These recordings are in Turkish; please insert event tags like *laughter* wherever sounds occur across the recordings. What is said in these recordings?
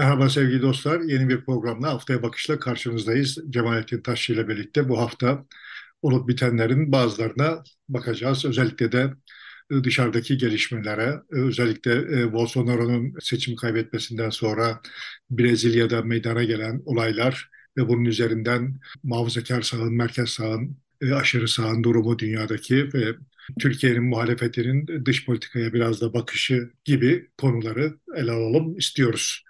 Merhaba sevgili dostlar. Yeni bir programla Haftaya Bakış'la karşınızdayız. Cemalettin Taşçı ile birlikte bu hafta olup bitenlerin bazılarına bakacağız. Özellikle de e, dışarıdaki gelişmelere, e, özellikle e, Bolsonaro'nun seçim kaybetmesinden sonra Brezilya'da meydana gelen olaylar ve bunun üzerinden muhafazakar sağın, merkez sağın, aşırı sağın durumu dünyadaki ve Türkiye'nin muhalefetinin dış politikaya biraz da bakışı gibi konuları ele alalım istiyoruz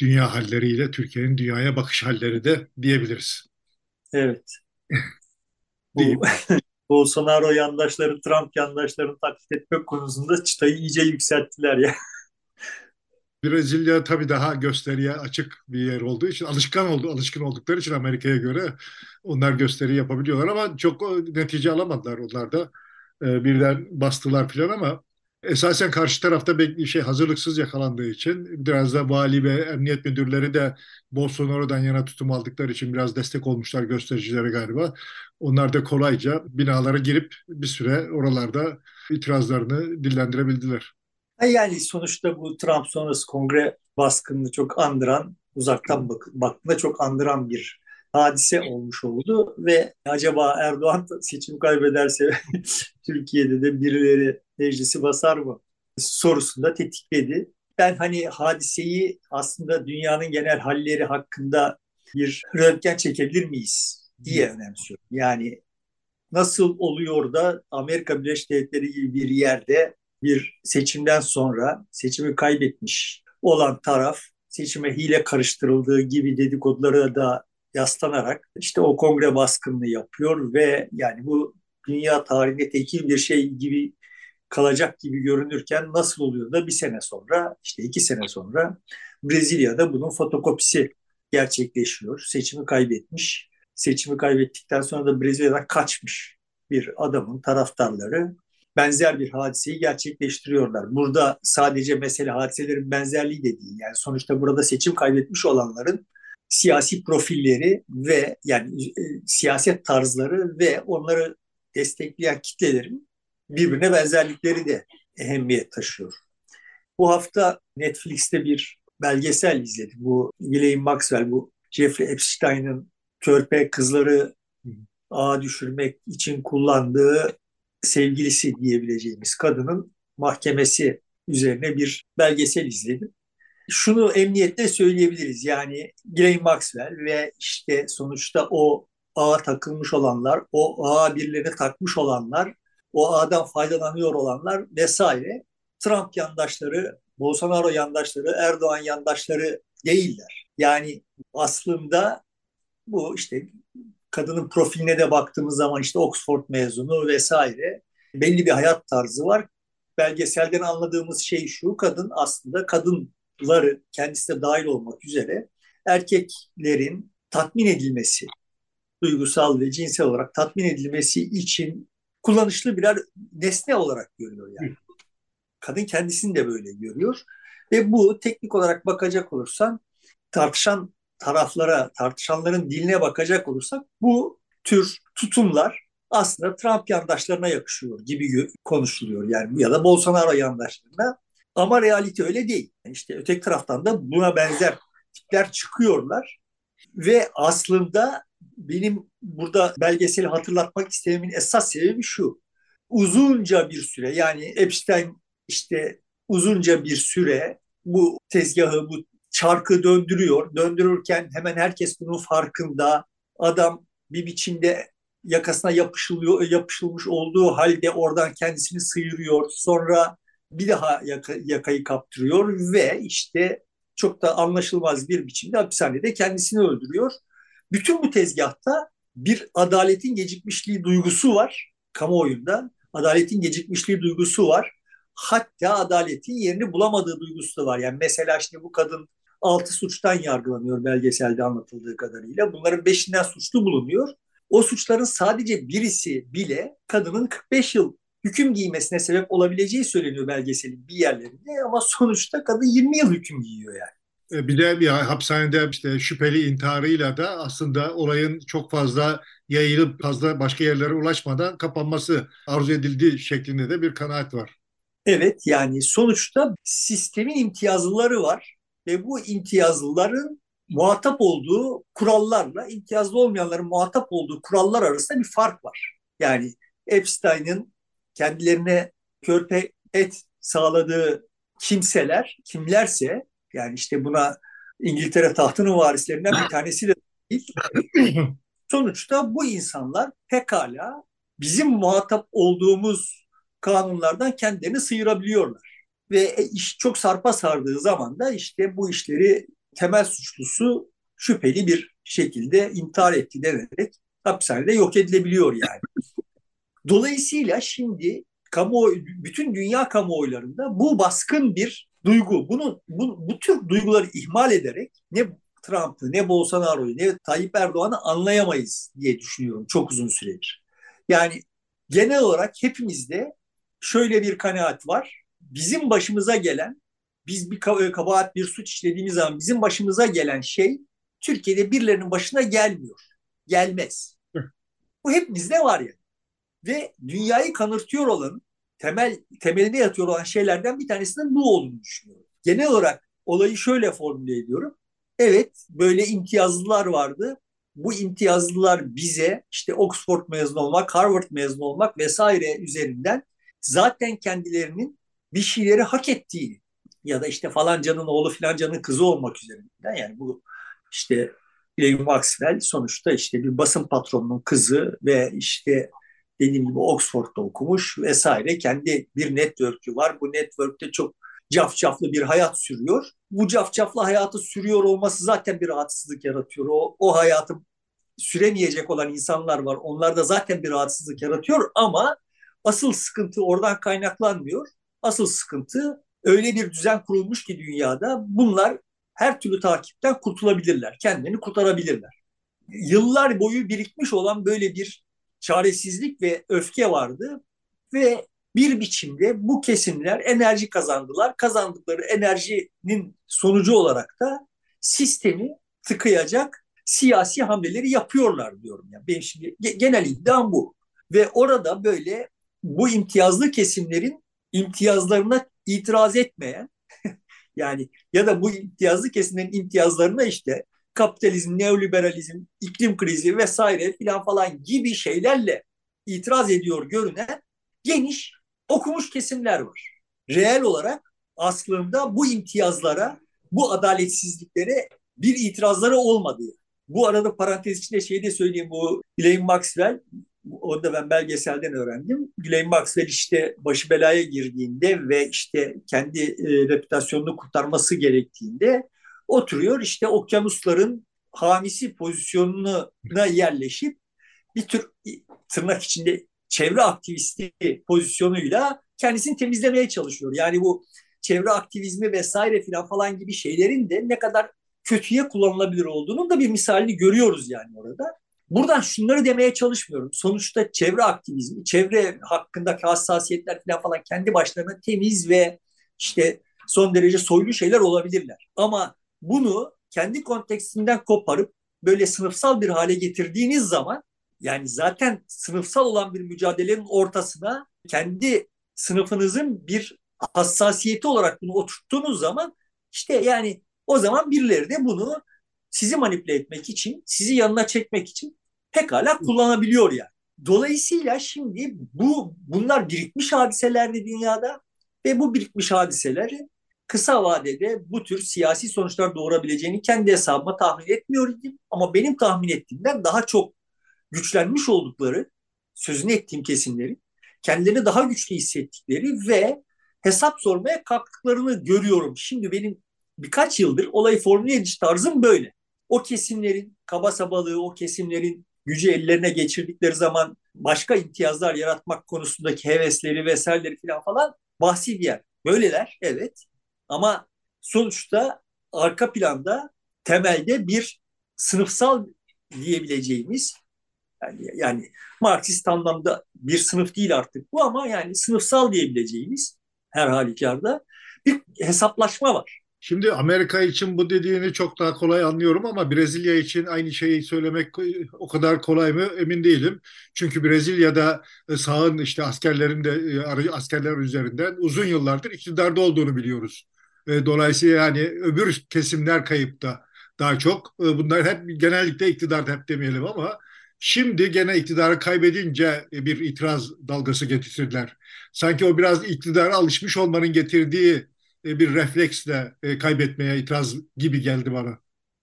dünya halleriyle Türkiye'nin dünyaya bakış halleri de diyebiliriz. Evet. *laughs* Bu *laughs* Bolsonaro yandaşları, Trump yandaşlarını taklit etmek konusunda çıtayı iyice yükselttiler ya. *laughs* Brezilya tabii daha gösteriye açık bir yer olduğu için alışkan oldu, alışkın oldukları için Amerika'ya göre onlar gösteri yapabiliyorlar ama çok netice alamadılar onlar da. Ee, birden bastılar falan ama esasen karşı tarafta bir şey hazırlıksız yakalandığı için biraz da vali ve emniyet müdürleri de Bolsonaro'dan yana tutum aldıkları için biraz destek olmuşlar göstericilere galiba. Onlar da kolayca binalara girip bir süre oralarda itirazlarını dillendirebildiler. Yani sonuçta bu Trump sonrası kongre baskınını çok andıran, uzaktan bak baktığında çok andıran bir hadise olmuş oldu ve acaba Erdoğan seçim kaybederse *laughs* Türkiye'de de birileri meclisi basar mı sorusunda tetikledi. Ben hani hadiseyi aslında dünyanın genel halleri hakkında bir röntgen çekebilir miyiz diye önemsiyorum. Yani nasıl oluyor da Amerika Birleşik Devletleri gibi bir yerde bir seçimden sonra seçimi kaybetmiş olan taraf seçime hile karıştırıldığı gibi dedikodulara da yaslanarak işte o kongre baskınını yapıyor ve yani bu dünya tarihinde tekil bir şey gibi kalacak gibi görünürken nasıl oluyor da bir sene sonra işte iki sene sonra Brezilya'da bunun fotokopisi gerçekleşiyor. Seçimi kaybetmiş. Seçimi kaybettikten sonra da Brezilya'dan kaçmış bir adamın taraftarları benzer bir hadiseyi gerçekleştiriyorlar. Burada sadece mesele hadiselerin benzerliği de. Yani sonuçta burada seçim kaybetmiş olanların siyasi profilleri ve yani e, siyaset tarzları ve onları destekleyen kitlelerin birbirine benzerlikleri de ehemmiyet taşıyor. Bu hafta Netflix'te bir belgesel izledim. Bu Ghislaine Maxwell, bu Jeffrey Epstein'ın körpe kızları ağa düşürmek için kullandığı sevgilisi diyebileceğimiz kadının mahkemesi üzerine bir belgesel izledim. Şunu emniyetle söyleyebiliriz. Yani Ghislaine Maxwell ve işte sonuçta o ağa takılmış olanlar, o ağa birilerine takmış olanlar o ağdan faydalanıyor olanlar vesaire Trump yandaşları, Bolsonaro yandaşları, Erdoğan yandaşları değiller. Yani aslında bu işte kadının profiline de baktığımız zaman işte Oxford mezunu vesaire belli bir hayat tarzı var. Belgeselden anladığımız şey şu, kadın aslında kadınları kendisi de dahil olmak üzere erkeklerin tatmin edilmesi, duygusal ve cinsel olarak tatmin edilmesi için kullanışlı birer nesne olarak görüyor yani. Kadın kendisini de böyle görüyor. Ve bu teknik olarak bakacak olursan tartışan taraflara, tartışanların diline bakacak olursak bu tür tutumlar aslında Trump yandaşlarına yakışıyor gibi konuşuluyor yani ya da Bolsonaro yandaşlarına. Ama realite öyle değil. İşte öteki taraftan da buna benzer tipler çıkıyorlar ve aslında benim burada belgeseli hatırlatmak istememin esas sebebi şu. Uzunca bir süre yani Epstein işte uzunca bir süre bu tezgahı, bu çarkı döndürüyor. Döndürürken hemen herkes bunun farkında. Adam bir biçimde yakasına yapışılıyor, yapışılmış olduğu halde oradan kendisini sıyırıyor. Sonra bir daha yaka, yakayı kaptırıyor ve işte çok da anlaşılmaz bir biçimde hapishanede kendisini öldürüyor. Bütün bu tezgahta bir adaletin gecikmişliği duygusu var kamuoyunda. Adaletin gecikmişliği duygusu var. Hatta adaletin yerini bulamadığı duygusu da var. Yani mesela şimdi bu kadın altı suçtan yargılanıyor belgeselde anlatıldığı kadarıyla. Bunların beşinden suçlu bulunuyor. O suçların sadece birisi bile kadının 45 yıl hüküm giymesine sebep olabileceği söyleniyor belgeselin bir yerlerinde ama sonuçta kadın 20 yıl hüküm giyiyor yani. E, bir de bir hapishanede işte şüpheli intiharıyla da aslında olayın çok fazla yayılıp fazla başka yerlere ulaşmadan kapanması arzu edildiği şeklinde de bir kanaat var. Evet yani sonuçta sistemin imtiyazlıları var ve bu imtiyazlıların muhatap olduğu kurallarla imtiyazlı olmayanların muhatap olduğu kurallar arasında bir fark var. Yani Epstein'in kendilerine körpe et sağladığı kimseler, kimlerse yani işte buna İngiltere tahtının varislerinden bir tanesi de değil. *laughs* Sonuçta bu insanlar pekala bizim muhatap olduğumuz kanunlardan kendilerini sıyırabiliyorlar. Ve iş çok sarpa sardığı zaman da işte bu işleri temel suçlusu şüpheli bir şekilde intihar etti denerek hapishanede yok edilebiliyor yani. Dolayısıyla şimdi kamuoyu, bütün dünya kamuoylarında bu baskın bir duygu. Bunu, bu, bu tür duyguları ihmal ederek ne Trump'ı, ne Bolsonaro'yu, ne Tayyip Erdoğan'ı anlayamayız diye düşünüyorum çok uzun süredir. Yani genel olarak hepimizde şöyle bir kanaat var. Bizim başımıza gelen, biz bir kabahat, bir suç işlediğimiz zaman bizim başımıza gelen şey Türkiye'de birilerinin başına gelmiyor. Gelmez. Bu hepimizde var ya. Ve dünyayı kanırtıyor olan, temel temeline yatıyor olan şeylerden bir tanesinin bu olduğunu düşünüyorum. Genel olarak olayı şöyle formüle ediyorum. Evet, böyle imtiyazlılar vardı. Bu imtiyazlılar bize işte Oxford mezunu olmak, Harvard mezunu olmak vesaire üzerinden zaten kendilerinin bir şeyleri hak ettiğini ya da işte falancanın oğlu filancanın kızı olmak üzerinden yani bu işte William Maxwell sonuçta işte bir basın patronunun kızı ve işte dediğim gibi Oxford'da okumuş vesaire. Kendi bir network'ü var. Bu network'te çok cafcaflı bir hayat sürüyor. Bu cafcaflı hayatı sürüyor olması zaten bir rahatsızlık yaratıyor. O, o hayatı süremeyecek olan insanlar var. Onlar da zaten bir rahatsızlık yaratıyor ama asıl sıkıntı oradan kaynaklanmıyor. Asıl sıkıntı öyle bir düzen kurulmuş ki dünyada bunlar her türlü takipten kurtulabilirler. Kendilerini kurtarabilirler. Yıllar boyu birikmiş olan böyle bir çaresizlik ve öfke vardı ve bir biçimde bu kesimler enerji kazandılar. Kazandıkları enerjinin sonucu olarak da sistemi tıkayacak siyasi hamleleri yapıyorlar diyorum. Yani benim şimdi genel iddiam bu. Ve orada böyle bu imtiyazlı kesimlerin imtiyazlarına itiraz etmeyen *laughs* yani ya da bu imtiyazlı kesimlerin imtiyazlarına işte kapitalizm, neoliberalizm, iklim krizi vesaire filan falan gibi şeylerle itiraz ediyor görünen geniş okumuş kesimler var. Reel olarak aslında bu imtiyazlara, bu adaletsizliklere bir itirazları olmadığı. Bu arada parantez içinde şey de söyleyeyim bu Ghislaine Maxwell onu da ben belgeselden öğrendim. Ghislaine Maxwell işte başı belaya girdiğinde ve işte kendi e, reputasyonunu kurtarması gerektiğinde oturuyor işte okyanusların hamisi pozisyonuna yerleşip bir tür tırnak içinde çevre aktivisti pozisyonuyla kendisini temizlemeye çalışıyor. Yani bu çevre aktivizmi vesaire filan falan gibi şeylerin de ne kadar kötüye kullanılabilir olduğunun da bir misalini görüyoruz yani orada. Buradan şunları demeye çalışmıyorum. Sonuçta çevre aktivizmi, çevre hakkındaki hassasiyetler falan falan kendi başlarına temiz ve işte son derece soylu şeyler olabilirler. Ama bunu kendi kontekstinden koparıp böyle sınıfsal bir hale getirdiğiniz zaman yani zaten sınıfsal olan bir mücadelenin ortasına kendi sınıfınızın bir hassasiyeti olarak bunu oturttuğunuz zaman işte yani o zaman birileri de bunu sizi manipüle etmek için, sizi yanına çekmek için pekala kullanabiliyor yani. Dolayısıyla şimdi bu bunlar birikmiş hadiselerdi dünyada ve bu birikmiş hadiseleri kısa vadede bu tür siyasi sonuçlar doğurabileceğini kendi hesabıma tahmin etmiyor idim. Ama benim tahmin ettiğimden daha çok güçlenmiş oldukları, sözünü ettiğim kesimlerin kendilerini daha güçlü hissettikleri ve hesap sormaya kalktıklarını görüyorum. Şimdi benim birkaç yıldır olayı formüle ediş tarzım böyle. O kesimlerin kaba sabalığı, o kesimlerin gücü ellerine geçirdikleri zaman başka imtiyazlar yaratmak konusundaki hevesleri vesaireleri falan falan bahsi bir yer. Böyleler evet ama sonuçta arka planda temelde bir sınıfsal diyebileceğimiz yani, yani Marksist anlamda bir sınıf değil artık bu ama yani sınıfsal diyebileceğimiz her halükarda bir hesaplaşma var. Şimdi Amerika için bu dediğini çok daha kolay anlıyorum ama Brezilya için aynı şeyi söylemek o kadar kolay mı emin değilim. Çünkü Brezilya'da e, sağın işte askerlerin de e, askerler üzerinden uzun yıllardır iktidarda olduğunu biliyoruz. E, dolayısıyla yani öbür kesimler kayıpta daha çok. E, bunlar hep genellikle iktidar hep demeyelim ama şimdi gene iktidarı kaybedince bir itiraz dalgası getirdiler. Sanki o biraz iktidara alışmış olmanın getirdiği e, bir refleksle e, kaybetmeye itiraz gibi geldi bana.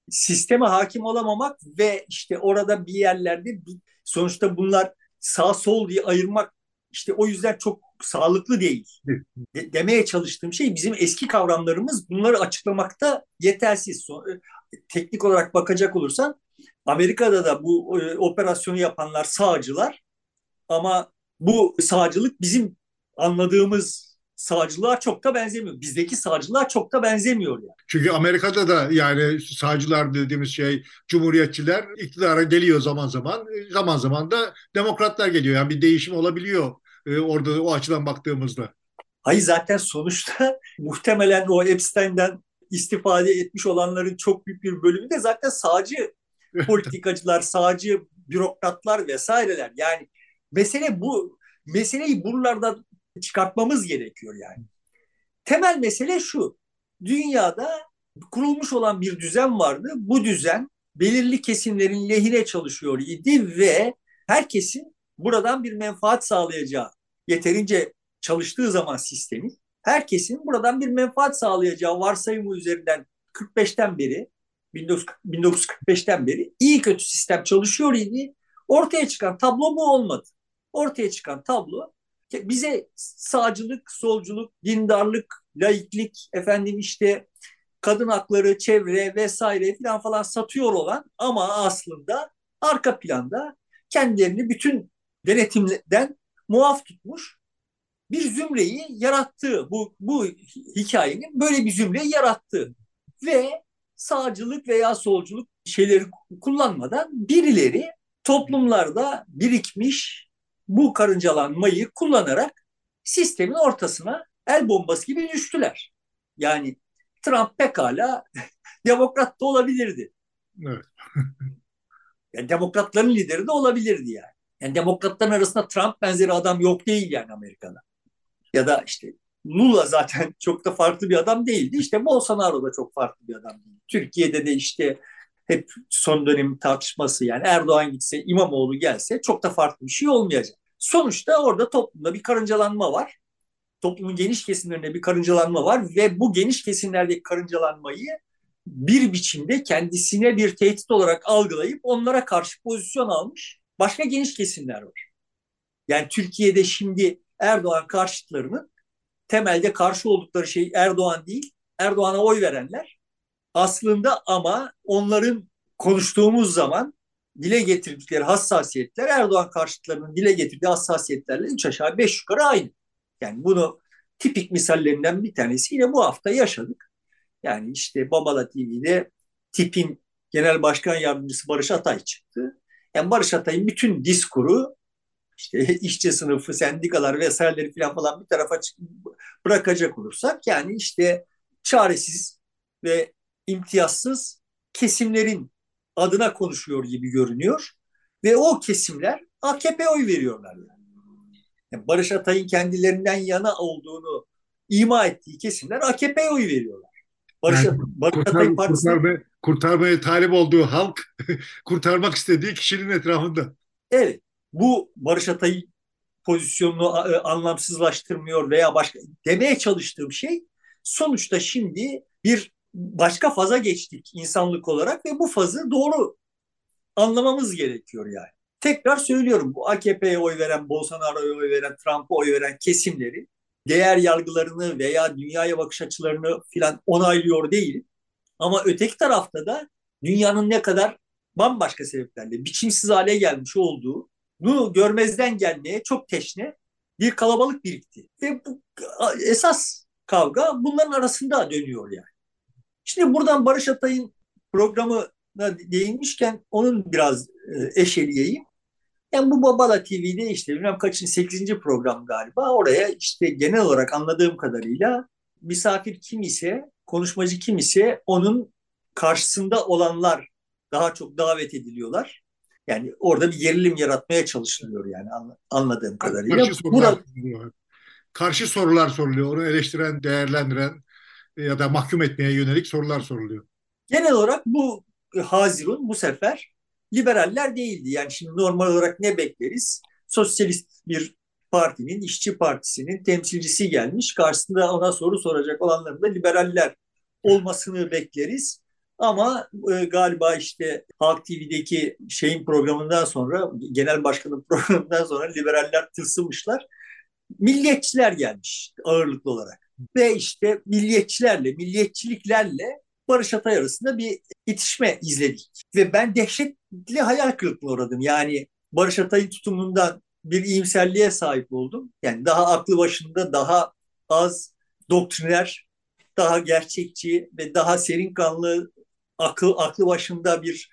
Sisteme hakim olamamak ve işte orada bir yerlerde sonuçta bunlar sağ sol diye ayırmak işte o yüzden çok sağlıklı değil. De, demeye çalıştığım şey bizim eski kavramlarımız bunları açıklamakta yetersiz. E, teknik olarak bakacak olursan Amerika'da da bu e, operasyonu yapanlar sağcılar ama bu sağcılık bizim anladığımız sağcılığa çok da benzemiyor. Bizdeki sağcılığa çok da benzemiyor yani. Çünkü Amerika'da da yani sağcılar dediğimiz şey cumhuriyetçiler iktidara geliyor zaman zaman. Zaman zaman da demokratlar geliyor. Yani bir değişim olabiliyor e, orada o açıdan baktığımızda. Hayır zaten sonuçta *laughs* muhtemelen o Epstein'den istifade etmiş olanların çok büyük bir bölümü de zaten sağcı *laughs* politikacılar, sağcı bürokratlar vesaireler. Yani mesele bu. Meseleyi buralardan çıkartmamız gerekiyor yani. Temel mesele şu. Dünyada kurulmuş olan bir düzen vardı. Bu düzen belirli kesimlerin lehine çalışıyor idi ve herkesin buradan bir menfaat sağlayacağı yeterince çalıştığı zaman sistemin herkesin buradan bir menfaat sağlayacağı varsayımı üzerinden 45'ten beri 1945'ten beri iyi kötü sistem çalışıyor idi. Ortaya çıkan tablo bu olmadı. Ortaya çıkan tablo bize sağcılık, solculuk, dindarlık, laiklik, efendim işte kadın hakları, çevre vesaire falan falan satıyor olan ama aslında arka planda kendilerini bütün denetimden muaf tutmuş bir zümreyi yarattığı bu, bu hikayenin böyle bir zümreyi yarattığı ve sağcılık veya solculuk şeyleri kullanmadan birileri toplumlarda birikmiş bu karıncalanmayı kullanarak sistemin ortasına el bombası gibi düştüler. Yani Trump pekala *laughs* demokrat da olabilirdi. Evet. yani demokratların lideri de olabilirdi yani. Yani demokratların arasında Trump benzeri adam yok değil yani Amerika'da. Ya da işte Lula zaten *laughs* çok da farklı bir adam değildi. İşte Bolsonaro da çok farklı bir adam değil. Türkiye'de de işte hep son dönem tartışması yani Erdoğan gitse İmamoğlu gelse çok da farklı bir şey olmayacak. Sonuçta orada toplumda bir karıncalanma var. Toplumun geniş kesimlerinde bir karıncalanma var ve bu geniş kesimlerdeki karıncalanmayı bir biçimde kendisine bir tehdit olarak algılayıp onlara karşı pozisyon almış başka geniş kesimler var. Yani Türkiye'de şimdi Erdoğan karşıtlarının temelde karşı oldukları şey Erdoğan değil, Erdoğan'a oy verenler. Aslında ama onların konuştuğumuz zaman dile getirdikleri hassasiyetler Erdoğan karşıtlarının dile getirdiği hassasiyetlerle üç aşağı beş yukarı aynı. Yani bunu tipik misallerinden bir tanesi yine bu hafta yaşadık. Yani işte Babala TV'de tipin genel başkan yardımcısı Barış Atay çıktı. Yani Barış Atay'ın bütün diskuru işte *laughs* işçi sınıfı, sendikalar vesaireleri falan falan bir tarafa bırakacak olursak yani işte çaresiz ve imtiyazsız kesimlerin adına konuşuyor gibi görünüyor. Ve o kesimler AKP oy veriyorlar yani. yani Barış Atay'ın kendilerinden yana olduğunu ima ettiği kesimler AKP oy veriyorlar. Barış, yani, Barış Atay Partisi kurtarmaya, talip olduğu halk *laughs* kurtarmak istediği kişinin etrafında. Evet. Bu Barış Atay pozisyonunu e, anlamsızlaştırmıyor veya başka demeye çalıştığım şey sonuçta şimdi bir başka faza geçtik insanlık olarak ve bu fazı doğru anlamamız gerekiyor yani. Tekrar söylüyorum bu AKP'ye oy veren, Bolsonaro'ya oy veren, Trump'a oy veren kesimleri değer yargılarını veya dünyaya bakış açılarını filan onaylıyor değilim. Ama öteki tarafta da dünyanın ne kadar bambaşka sebeplerle biçimsiz hale gelmiş olduğu bunu görmezden gelmeye çok teşne bir kalabalık birikti. Ve bu esas kavga bunların arasında dönüyor yani. Şimdi buradan Barış Atay'ın programına değinmişken onun biraz e, eşeleyeyim. Yani bu Babala TV'de işte bilmem kaçıncı 8. program galiba oraya işte genel olarak anladığım kadarıyla misafir kim ise konuşmacı kim ise onun karşısında olanlar daha çok davet ediliyorlar. Yani orada bir gerilim yaratmaya çalışılıyor yani anladığım kadarıyla. Karşı sorular, Burada, karşı sorular soruluyor. Onu eleştiren, değerlendiren ya da mahkum etmeye yönelik sorular soruluyor. Genel olarak bu Hazirun bu sefer liberaller değildi. Yani şimdi normal olarak ne bekleriz? Sosyalist bir partinin, işçi partisinin temsilcisi gelmiş. Karşısında ona soru soracak olanların da liberaller olmasını bekleriz. Ama e, galiba işte Halk TV'deki şeyin programından sonra, genel başkanın *laughs* programından sonra liberaller tırsımışlar. Milliyetçiler gelmiş ağırlıklı olarak. Ve işte milliyetçilerle, milliyetçiliklerle Barış Atay arasında bir itişme izledik. Ve ben dehşetli hayal kırıklığına uğradım. Yani Barış Atay'ın tutumundan bir iyimserliğe sahip oldum. Yani daha aklı başında, daha az doktriner, daha gerçekçi ve daha serin kanlı, akıl, aklı başında bir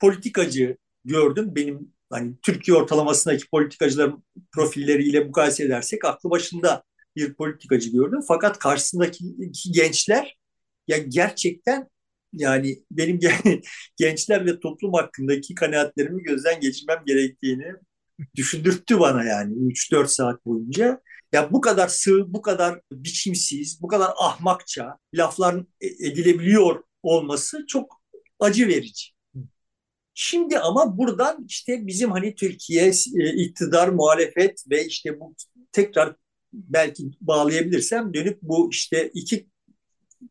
politikacı gördüm. Benim hani Türkiye ortalamasındaki politikacıların profilleriyle mukayese edersek aklı başında bir politikacı gördüm. Fakat karşısındaki gençler ya gerçekten yani benim *laughs* gençler ve toplum hakkındaki kanaatlerimi gözden geçirmem gerektiğini düşündürttü bana yani 3-4 saat boyunca. Ya bu kadar sığ, bu kadar biçimsiz, bu kadar ahmakça laflar e, edilebiliyor olması çok acı verici. Şimdi ama buradan işte bizim hani Türkiye e, iktidar, muhalefet ve işte bu tekrar belki bağlayabilirsem dönüp bu işte iki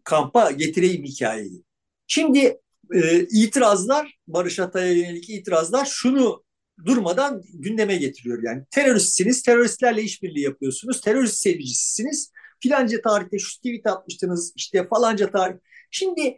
kampa getireyim hikayeyi. Şimdi e, itirazlar, Barış Atay'a yönelik itirazlar şunu durmadan gündeme getiriyor. Yani teröristsiniz, teröristlerle işbirliği yapıyorsunuz, terörist sevgicisiniz. Filanca tarihte şu tweet atmıştınız, işte falanca tarih. Şimdi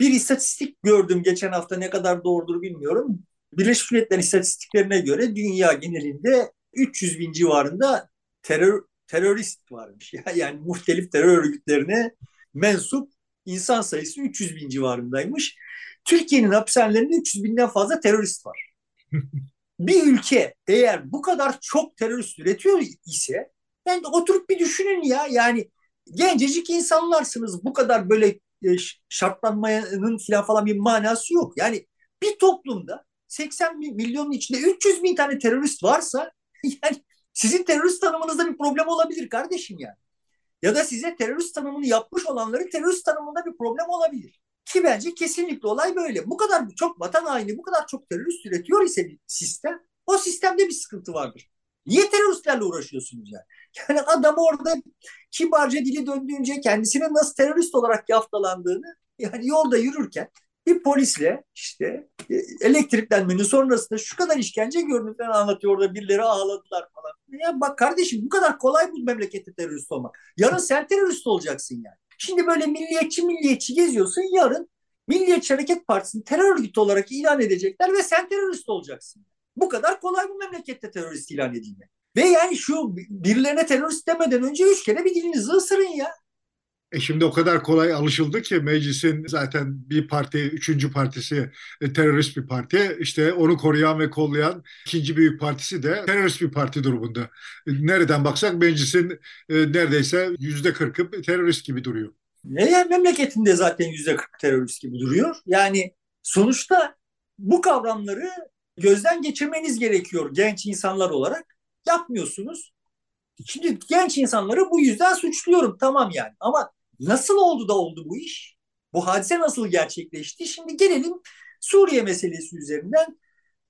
bir istatistik gördüm geçen hafta ne kadar doğrudur bilmiyorum. Birleşmiş Milletler istatistiklerine göre dünya genelinde 300 bin civarında terör terörist varmış. *laughs* Yani muhtelif terör örgütlerine mensup insan sayısı 300 bin civarındaymış. Türkiye'nin hapishanelerinde 300 binden fazla terörist var. *laughs* bir ülke eğer bu kadar çok terörist üretiyor ise ben de oturup bir düşünün ya yani gencecik insanlarsınız bu kadar böyle e, şartlanmanın falan falan bir manası yok. Yani bir toplumda 80 milyonun içinde 300 bin tane terörist varsa *laughs* yani sizin terörist tanımınızda bir problem olabilir kardeşim yani. Ya da size terörist tanımını yapmış olanların terörist tanımında bir problem olabilir. Ki bence kesinlikle olay böyle. Bu kadar çok vatan haini, bu kadar çok terörist üretiyor ise bir sistem, o sistemde bir sıkıntı vardır. Niye teröristlerle uğraşıyorsunuz yani? *laughs* Yani adam orada kibarca dili döndüğünce kendisinin nasıl terörist olarak yaftalandığını yani yolda yürürken bir polisle işte e, elektriklenmenin sonrasında şu kadar işkence gördüklerini anlatıyor orada birileri ağladılar falan. Ya bak kardeşim bu kadar kolay bu memlekette terörist olmak. Yarın sen terörist olacaksın yani. Şimdi böyle milliyetçi milliyetçi geziyorsun yarın Milliyetçi Hareket Partisi'ni terör örgütü olarak ilan edecekler ve sen terörist olacaksın. Bu kadar kolay bu memlekette terörist ilan edilmek. Ve yani şu birilerine terörist demeden önce üç kere bir dilinizi ısırın ya. E şimdi o kadar kolay alışıldı ki meclisin zaten bir parti, üçüncü partisi e, terörist bir parti. İşte onu koruyan ve kollayan ikinci büyük partisi de terörist bir parti durumunda. E, nereden baksak meclisin e, neredeyse yüzde kırkı terörist gibi duruyor. Yani memleketinde zaten yüzde kırk terörist gibi duruyor. Yani sonuçta bu kavramları gözden geçirmeniz gerekiyor genç insanlar olarak. Yapmıyorsunuz. Şimdi genç insanları bu yüzden suçluyorum tamam yani. Ama nasıl oldu da oldu bu iş? Bu hadise nasıl gerçekleşti? Şimdi gelelim Suriye meselesi üzerinden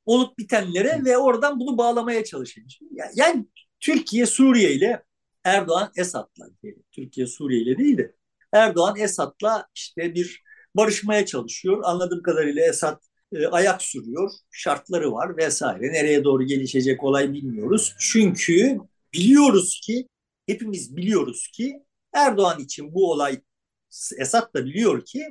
olup bitenlere ve oradan bunu bağlamaya çalışalım. Yani Türkiye Suriye ile Erdoğan Esad'la Türkiye Suriye ile değil de Erdoğan Esad'la işte bir barışmaya çalışıyor. Anladığım kadarıyla Esad e, ayak sürüyor. Şartları var vesaire. Nereye doğru gelişecek olay bilmiyoruz. Çünkü biliyoruz ki hepimiz biliyoruz ki Erdoğan için bu olay Esad da biliyor ki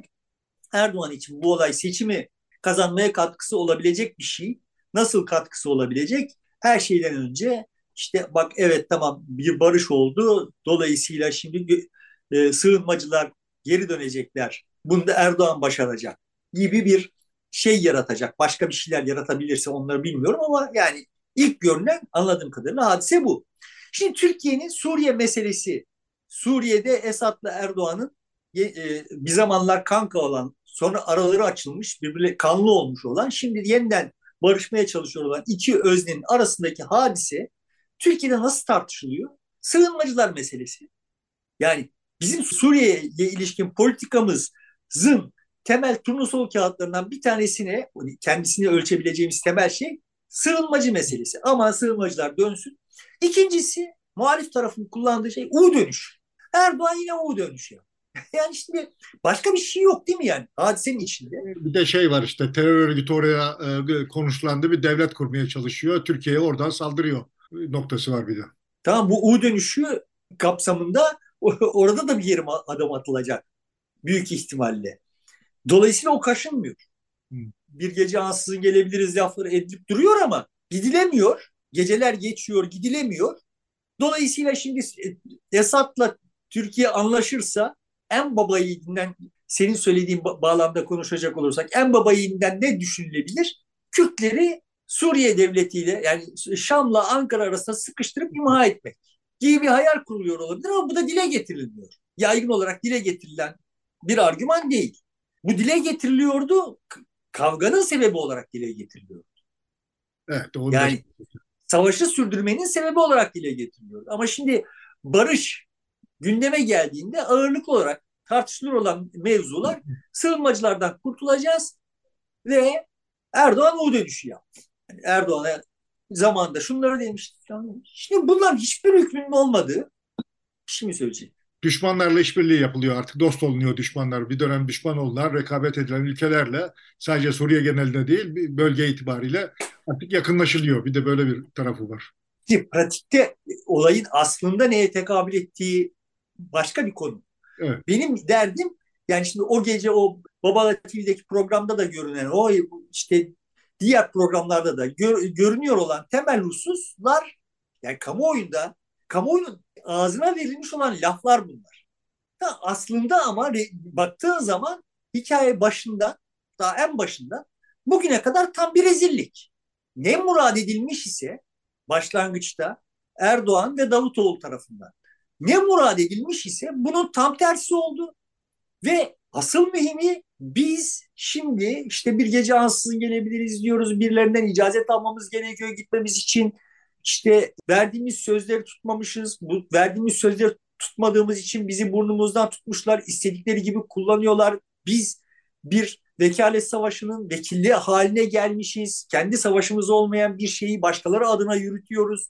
Erdoğan için bu olay seçimi kazanmaya katkısı olabilecek bir şey. Nasıl katkısı olabilecek? Her şeyden önce işte bak evet tamam bir barış oldu. Dolayısıyla şimdi e, sığınmacılar geri dönecekler. Bunda Erdoğan başaracak gibi bir şey yaratacak. Başka bir şeyler yaratabilirse onları bilmiyorum ama yani ilk görünen anladığım kadarıyla hadise bu. Şimdi Türkiye'nin Suriye meselesi, Suriye'de Esad'la Erdoğan'ın e, bir zamanlar kanka olan, sonra araları açılmış, birbirine kanlı olmuş olan, şimdi yeniden barışmaya çalışıyor olan iki öznenin arasındaki hadise Türkiye'de nasıl tartışılıyor? Sığınmacılar meselesi. Yani bizim Suriye'ye ilişkin politikamızın temel turnusol kağıtlarından bir tanesine kendisini ölçebileceğimiz temel şey sığınmacı meselesi. Ama sığınmacılar dönsün. İkincisi muhalif tarafın kullandığı şey U dönüş. Erdoğan yine U dönüş ya. Yani şimdi başka bir şey yok değil mi yani hadisenin içinde? Bir de şey var işte terör örgütü oraya e, konuşlandı bir devlet kurmaya çalışıyor. Türkiye'ye oradan saldırıyor noktası var bir de. Tamam bu U dönüşü kapsamında orada da bir yerim adım atılacak. Büyük ihtimalle. Dolayısıyla o kaşınmıyor. Hmm. Bir gece ansızın gelebiliriz lafları edilip duruyor ama gidilemiyor. Geceler geçiyor gidilemiyor. Dolayısıyla şimdi Esad'la Türkiye anlaşırsa en baba yiğidinden senin söylediğin bağlamda konuşacak olursak en baba yiğidinden ne düşünülebilir? Kürtleri Suriye devletiyle yani Şam'la Ankara arasında sıkıştırıp imha etmek gibi bir hayal kuruluyor olabilir ama bu da dile getirilmiyor. Yaygın olarak dile getirilen bir argüman değil. Bu dile getiriliyordu, kavganın sebebi olarak dile getiriliyordu. Evet, yani savaşı sürdürmenin sebebi olarak dile getiriliyordu. Ama şimdi barış gündeme geldiğinde ağırlıklı olarak tartışılır olan mevzular sığınmacılardan kurtulacağız ve Erdoğan o dönüşü yaptı. Yani Erdoğan'a zamanında şunları demişti. Şimdi bunlar hiçbir hükmünün olmadığı bir şey mi söyleyecek? Düşmanlarla işbirliği yapılıyor artık. Dost olunuyor düşmanlar. Bir dönem düşman olunan, rekabet edilen ülkelerle sadece Suriye genelinde değil, bölge itibariyle artık yakınlaşılıyor. Bir de böyle bir tarafı var. Ki pratikte olayın aslında neye tekabül ettiği başka bir konu. Evet. Benim derdim yani şimdi o gece o Babala TV'deki programda da görünen o işte diğer programlarda da gör, görünüyor olan temel hususlar yani kamuoyunda kamuoyunun ağzına verilmiş olan laflar bunlar. Da aslında ama baktığın zaman hikaye başında daha en başında bugüne kadar tam bir rezillik. Ne murad edilmiş ise başlangıçta Erdoğan ve Davutoğlu tarafından. Ne murad edilmiş ise bunun tam tersi oldu. Ve asıl mühimi biz şimdi işte bir gece ansızın gelebiliriz diyoruz. Birilerinden icazet almamız gerekiyor gitmemiz için. İşte verdiğimiz sözleri tutmamışız. Bu verdiğimiz sözleri tutmadığımız için bizi burnumuzdan tutmuşlar. istedikleri gibi kullanıyorlar. Biz bir vekalet savaşının vekilliği haline gelmişiz. Kendi savaşımız olmayan bir şeyi başkaları adına yürütüyoruz.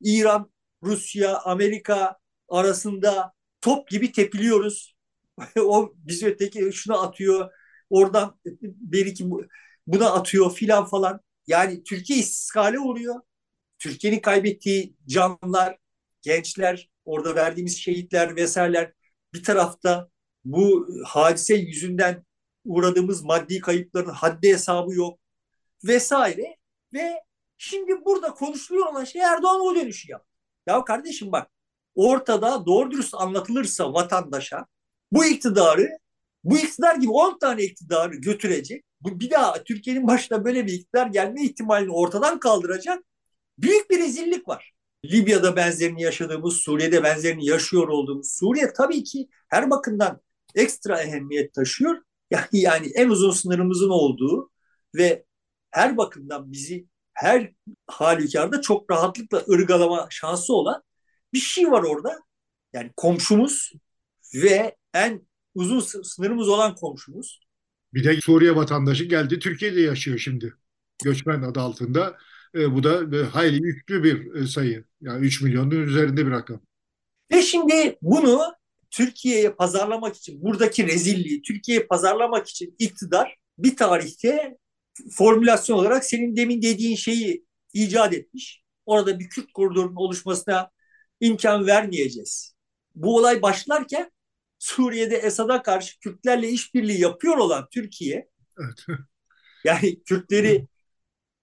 İran, Rusya, Amerika arasında top gibi tepiliyoruz. *laughs* o bizi öteki şuna atıyor. Oradan bir iki buna atıyor filan falan. Yani Türkiye istiskale uğruyor. Türkiye'nin kaybettiği canlar, gençler, orada verdiğimiz şehitler vesaireler bir tarafta bu hadise yüzünden uğradığımız maddi kayıpların haddi hesabı yok vesaire ve şimdi burada konuşuluyor olan şey Erdoğan o dönüşü yap. Ya kardeşim bak ortada doğru dürüst anlatılırsa vatandaşa bu iktidarı bu iktidar gibi 10 tane iktidarı götürecek. Bu bir daha Türkiye'nin başına böyle bir iktidar gelme ihtimalini ortadan kaldıracak büyük bir rezillik var. Libya'da benzerini yaşadığımız, Suriye'de benzerini yaşıyor olduğumuz Suriye tabii ki her bakımdan ekstra ehemmiyet taşıyor. *laughs* Yani, yani en uzun sınırımızın olduğu ve her bakımdan bizi her halükarda çok rahatlıkla ırgalama şansı olan bir şey var orada. Yani komşumuz ve en uzun sınırımız olan komşumuz. Bir de Suriye vatandaşı geldi Türkiye'de yaşıyor şimdi. Göçmen adı altında. E, bu da e, hayli yüklü bir e, sayı. Yani 3 milyonun üzerinde bir rakam. Ve şimdi bunu Türkiye'ye pazarlamak için, buradaki rezilliği Türkiye'ye pazarlamak için iktidar bir tarihte formülasyon olarak senin demin dediğin şeyi icat etmiş. Orada bir Kürt koridorunun oluşmasına imkan vermeyeceğiz. Bu olay başlarken Suriye'de Esad'a karşı Kürtlerle işbirliği yapıyor olan Türkiye evet. yani Kürtleri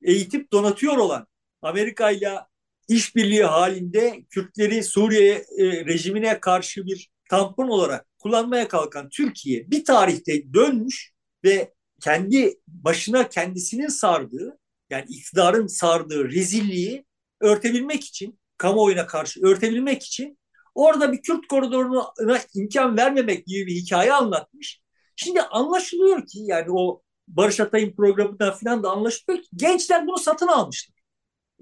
eğitip donatıyor olan Amerika ile işbirliği halinde Kürtleri Suriye e, rejimine karşı bir tampon olarak kullanmaya kalkan Türkiye bir tarihte dönmüş ve kendi başına kendisinin sardığı yani iktidarın sardığı rezilliği örtebilmek için kamuoyuna karşı örtebilmek için orada bir Kürt koridoruna imkan vermemek gibi bir hikaye anlatmış. Şimdi anlaşılıyor ki yani o Barış Atay'ın programından falan da anlaşılıyor ki gençler bunu satın almışlar.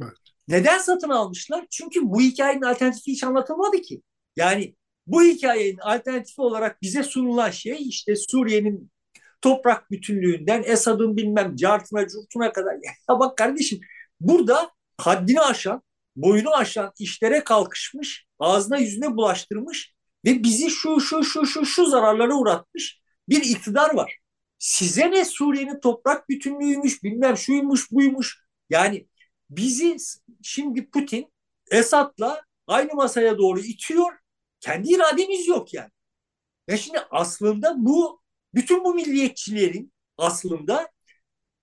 Evet. Neden satın almışlar? Çünkü bu hikayenin alternatifi hiç anlatılmadı ki. Yani Bu hikayenin alternatifi olarak bize sunulan şey işte Suriye'nin toprak bütünlüğünden Esad'ın bilmem cartına curtuna kadar. *laughs* Ya bak kardeşim burada haddini aşan, boyunu aşan işlere kalkışmış, ağzına yüzüne bulaştırmış ve bizi şu şu şu şu şu zararlara uğratmış bir iktidar var. Size ne Suriye'nin toprak bütünlüğüymüş, bilmem şuymuş buymuş. Yani bizi şimdi Putin Esad'la aynı masaya doğru itiyor. Kendi irademiz yok yani. Ya şimdi aslında bu bütün bu milliyetçilerin aslında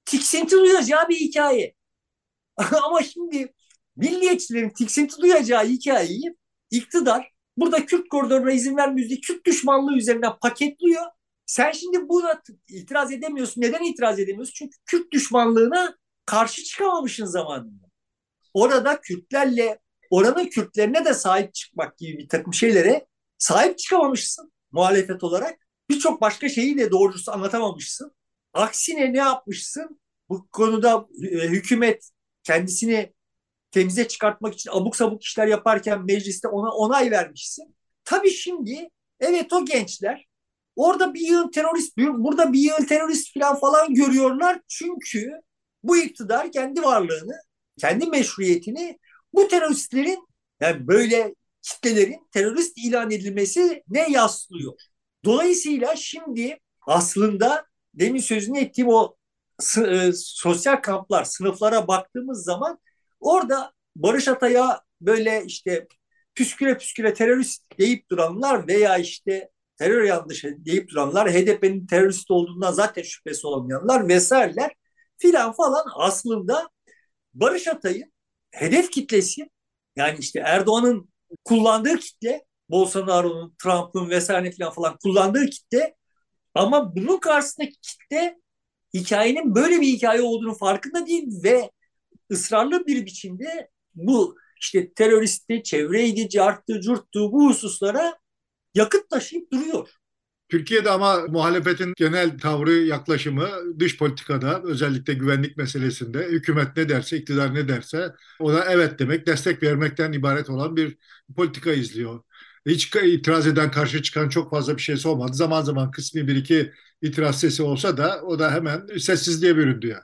tiksinti duyacağı bir hikaye. *laughs* Ama şimdi milliyetçilerin tiksinti duyacağı hikayeyi iktidar burada Kürt koridoruna izin vermiyoruz diye Kürt düşmanlığı üzerinden paketliyor. Sen şimdi buna itiraz edemiyorsun. Neden itiraz edemiyorsun? Çünkü Kürt düşmanlığına karşı çıkamamışsın zamanında. Orada Kürtlerle, oranın Kürtlerine de sahip çıkmak gibi bir takım şeylere sahip çıkamamışsın muhalefet olarak. Birçok başka şeyi de doğrusu anlatamamışsın. Aksine ne yapmışsın? Bu konuda e, hükümet kendisini temize çıkartmak için abuk sabuk işler yaparken mecliste ona onay vermişsin. Tabii şimdi evet o gençler orada bir yığın terörist, burada bir yığın terörist falan falan görüyorlar. Çünkü bu iktidar kendi varlığını, kendi meşruiyetini bu teröristlerin yani böyle kitlelerin terörist ilan edilmesi ne yaslıyor. Dolayısıyla şimdi aslında demin sözünü ettiğim o e, sosyal kamplar, sınıflara baktığımız zaman orada Barış Atay'a böyle işte püsküre püsküre terörist deyip duranlar veya işte terör yanlışı deyip duranlar, HDP'nin terörist olduğundan zaten şüphesi olmayanlar vesaireler filan falan aslında Barış Atay'ın hedef kitlesi yani işte Erdoğan'ın kullandığı kitle Bolsonaro'nun, Trump'ın vesaire falan falan kullandığı kitle ama bunun karşısındaki kitle hikayenin böyle bir hikaye olduğunu farkında değil ve ısrarlı bir biçimde bu işte teröristi, çevreydi, carttı, curttu bu hususlara yakıt taşıyıp duruyor. Türkiye'de ama muhalefetin genel tavrı, yaklaşımı dış politikada özellikle güvenlik meselesinde hükümet ne derse, iktidar ne derse ona evet demek, destek vermekten ibaret olan bir politika izliyor. Hiç itiraz eden, karşı çıkan çok fazla bir şeysi olmadı. Zaman zaman kısmi bir iki itiraz sesi olsa da o da hemen sessizliğe büründü yani.